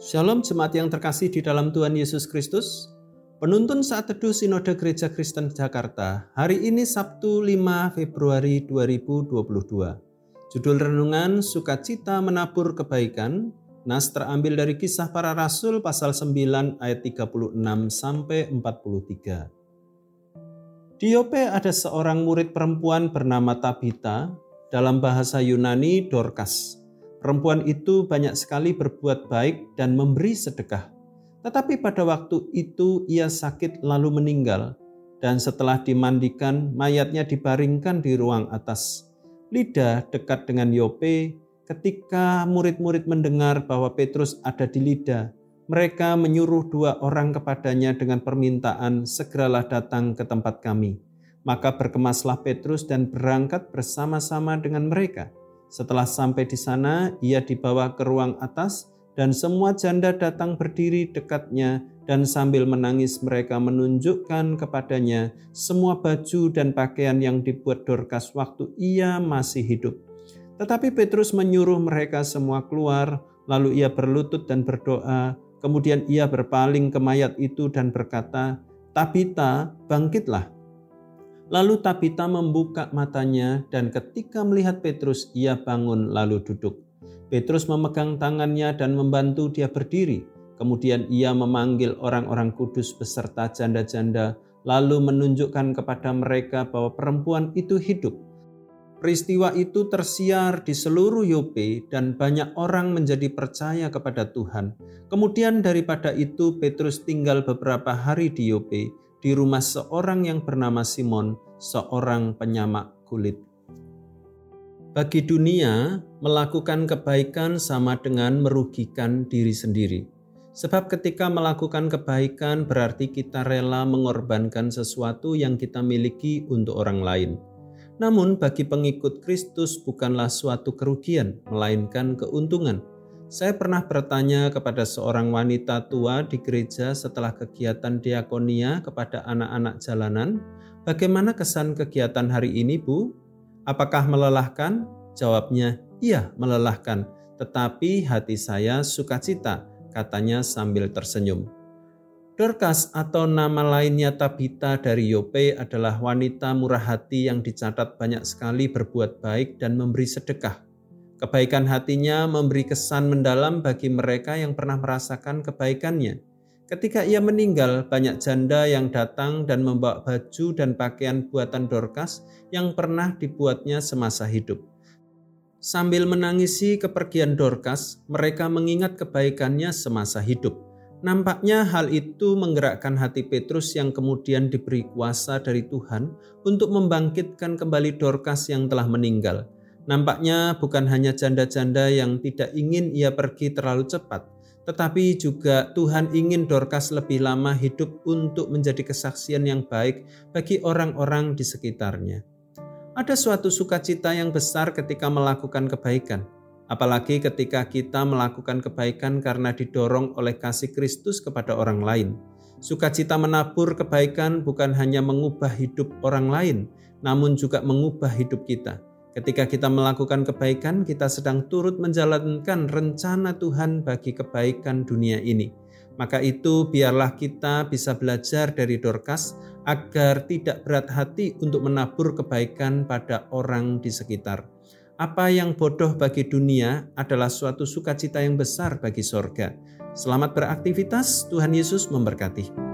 Shalom jemaat yang terkasih di dalam Tuhan Yesus Kristus. Penuntun saat teduh Sinode Gereja Kristen Jakarta. Hari ini Sabtu 5 Februari 2022. Judul renungan Sukacita Menabur Kebaikan. Nas terambil dari kisah para rasul pasal 9 ayat 36 sampai 43. Di Yope ada seorang murid perempuan bernama Tabita, dalam bahasa Yunani Dorcas. Perempuan itu banyak sekali berbuat baik dan memberi sedekah. Tetapi pada waktu itu ia sakit lalu meninggal, dan setelah dimandikan, mayatnya dibaringkan di ruang atas. Lida dekat dengan Yope, ketika murid-murid mendengar bahwa Petrus ada di Lida, mereka menyuruh dua orang kepadanya dengan permintaan, "Segeralah datang ke tempat kami." Maka berkemaslah Petrus dan berangkat bersama-sama dengan mereka. Setelah sampai di sana, ia dibawa ke ruang atas dan semua janda datang berdiri dekatnya dan sambil menangis mereka menunjukkan kepadanya semua baju dan pakaian yang dibuat Dorcas waktu ia masih hidup. Tetapi Petrus menyuruh mereka semua keluar, lalu ia berlutut dan berdoa, kemudian ia berpaling ke mayat itu dan berkata, Tabita, bangkitlah. Lalu Tabita membuka matanya dan ketika melihat Petrus ia bangun lalu duduk. Petrus memegang tangannya dan membantu dia berdiri. Kemudian ia memanggil orang-orang kudus beserta janda-janda lalu menunjukkan kepada mereka bahwa perempuan itu hidup. Peristiwa itu tersiar di seluruh Yope dan banyak orang menjadi percaya kepada Tuhan. Kemudian daripada itu Petrus tinggal beberapa hari di Yope di rumah seorang yang bernama Simon, seorang penyamak kulit. Bagi dunia, melakukan kebaikan sama dengan merugikan diri sendiri. Sebab ketika melakukan kebaikan berarti kita rela mengorbankan sesuatu yang kita miliki untuk orang lain. Namun bagi pengikut Kristus bukanlah suatu kerugian, melainkan keuntungan. Saya pernah bertanya kepada seorang wanita tua di gereja setelah kegiatan diakonia kepada anak-anak jalanan, bagaimana kesan kegiatan hari ini, Bu? Apakah melelahkan? Jawabnya, iya, melelahkan, tetapi hati saya sukacita, katanya sambil tersenyum. Dorcas atau nama lainnya Tabita dari Yope adalah wanita murah hati yang dicatat banyak sekali berbuat baik dan memberi sedekah. Kebaikan hatinya memberi kesan mendalam bagi mereka yang pernah merasakan kebaikannya. Ketika ia meninggal, banyak janda yang datang dan membawa baju dan pakaian buatan Dorcas yang pernah dibuatnya semasa hidup. Sambil menangisi kepergian Dorcas, mereka mengingat kebaikannya semasa hidup. Nampaknya hal itu menggerakkan hati Petrus yang kemudian diberi kuasa dari Tuhan untuk membangkitkan kembali Dorcas yang telah meninggal Nampaknya bukan hanya janda-janda yang tidak ingin ia pergi terlalu cepat, tetapi juga Tuhan ingin Dorcas lebih lama hidup untuk menjadi kesaksian yang baik bagi orang-orang di sekitarnya. Ada suatu sukacita yang besar ketika melakukan kebaikan, apalagi ketika kita melakukan kebaikan karena didorong oleh kasih Kristus kepada orang lain. Sukacita menabur kebaikan bukan hanya mengubah hidup orang lain, namun juga mengubah hidup kita. Ketika kita melakukan kebaikan, kita sedang turut menjalankan rencana Tuhan bagi kebaikan dunia ini. Maka itu biarlah kita bisa belajar dari Dorcas agar tidak berat hati untuk menabur kebaikan pada orang di sekitar. Apa yang bodoh bagi dunia adalah suatu sukacita yang besar bagi sorga. Selamat beraktivitas, Tuhan Yesus memberkati.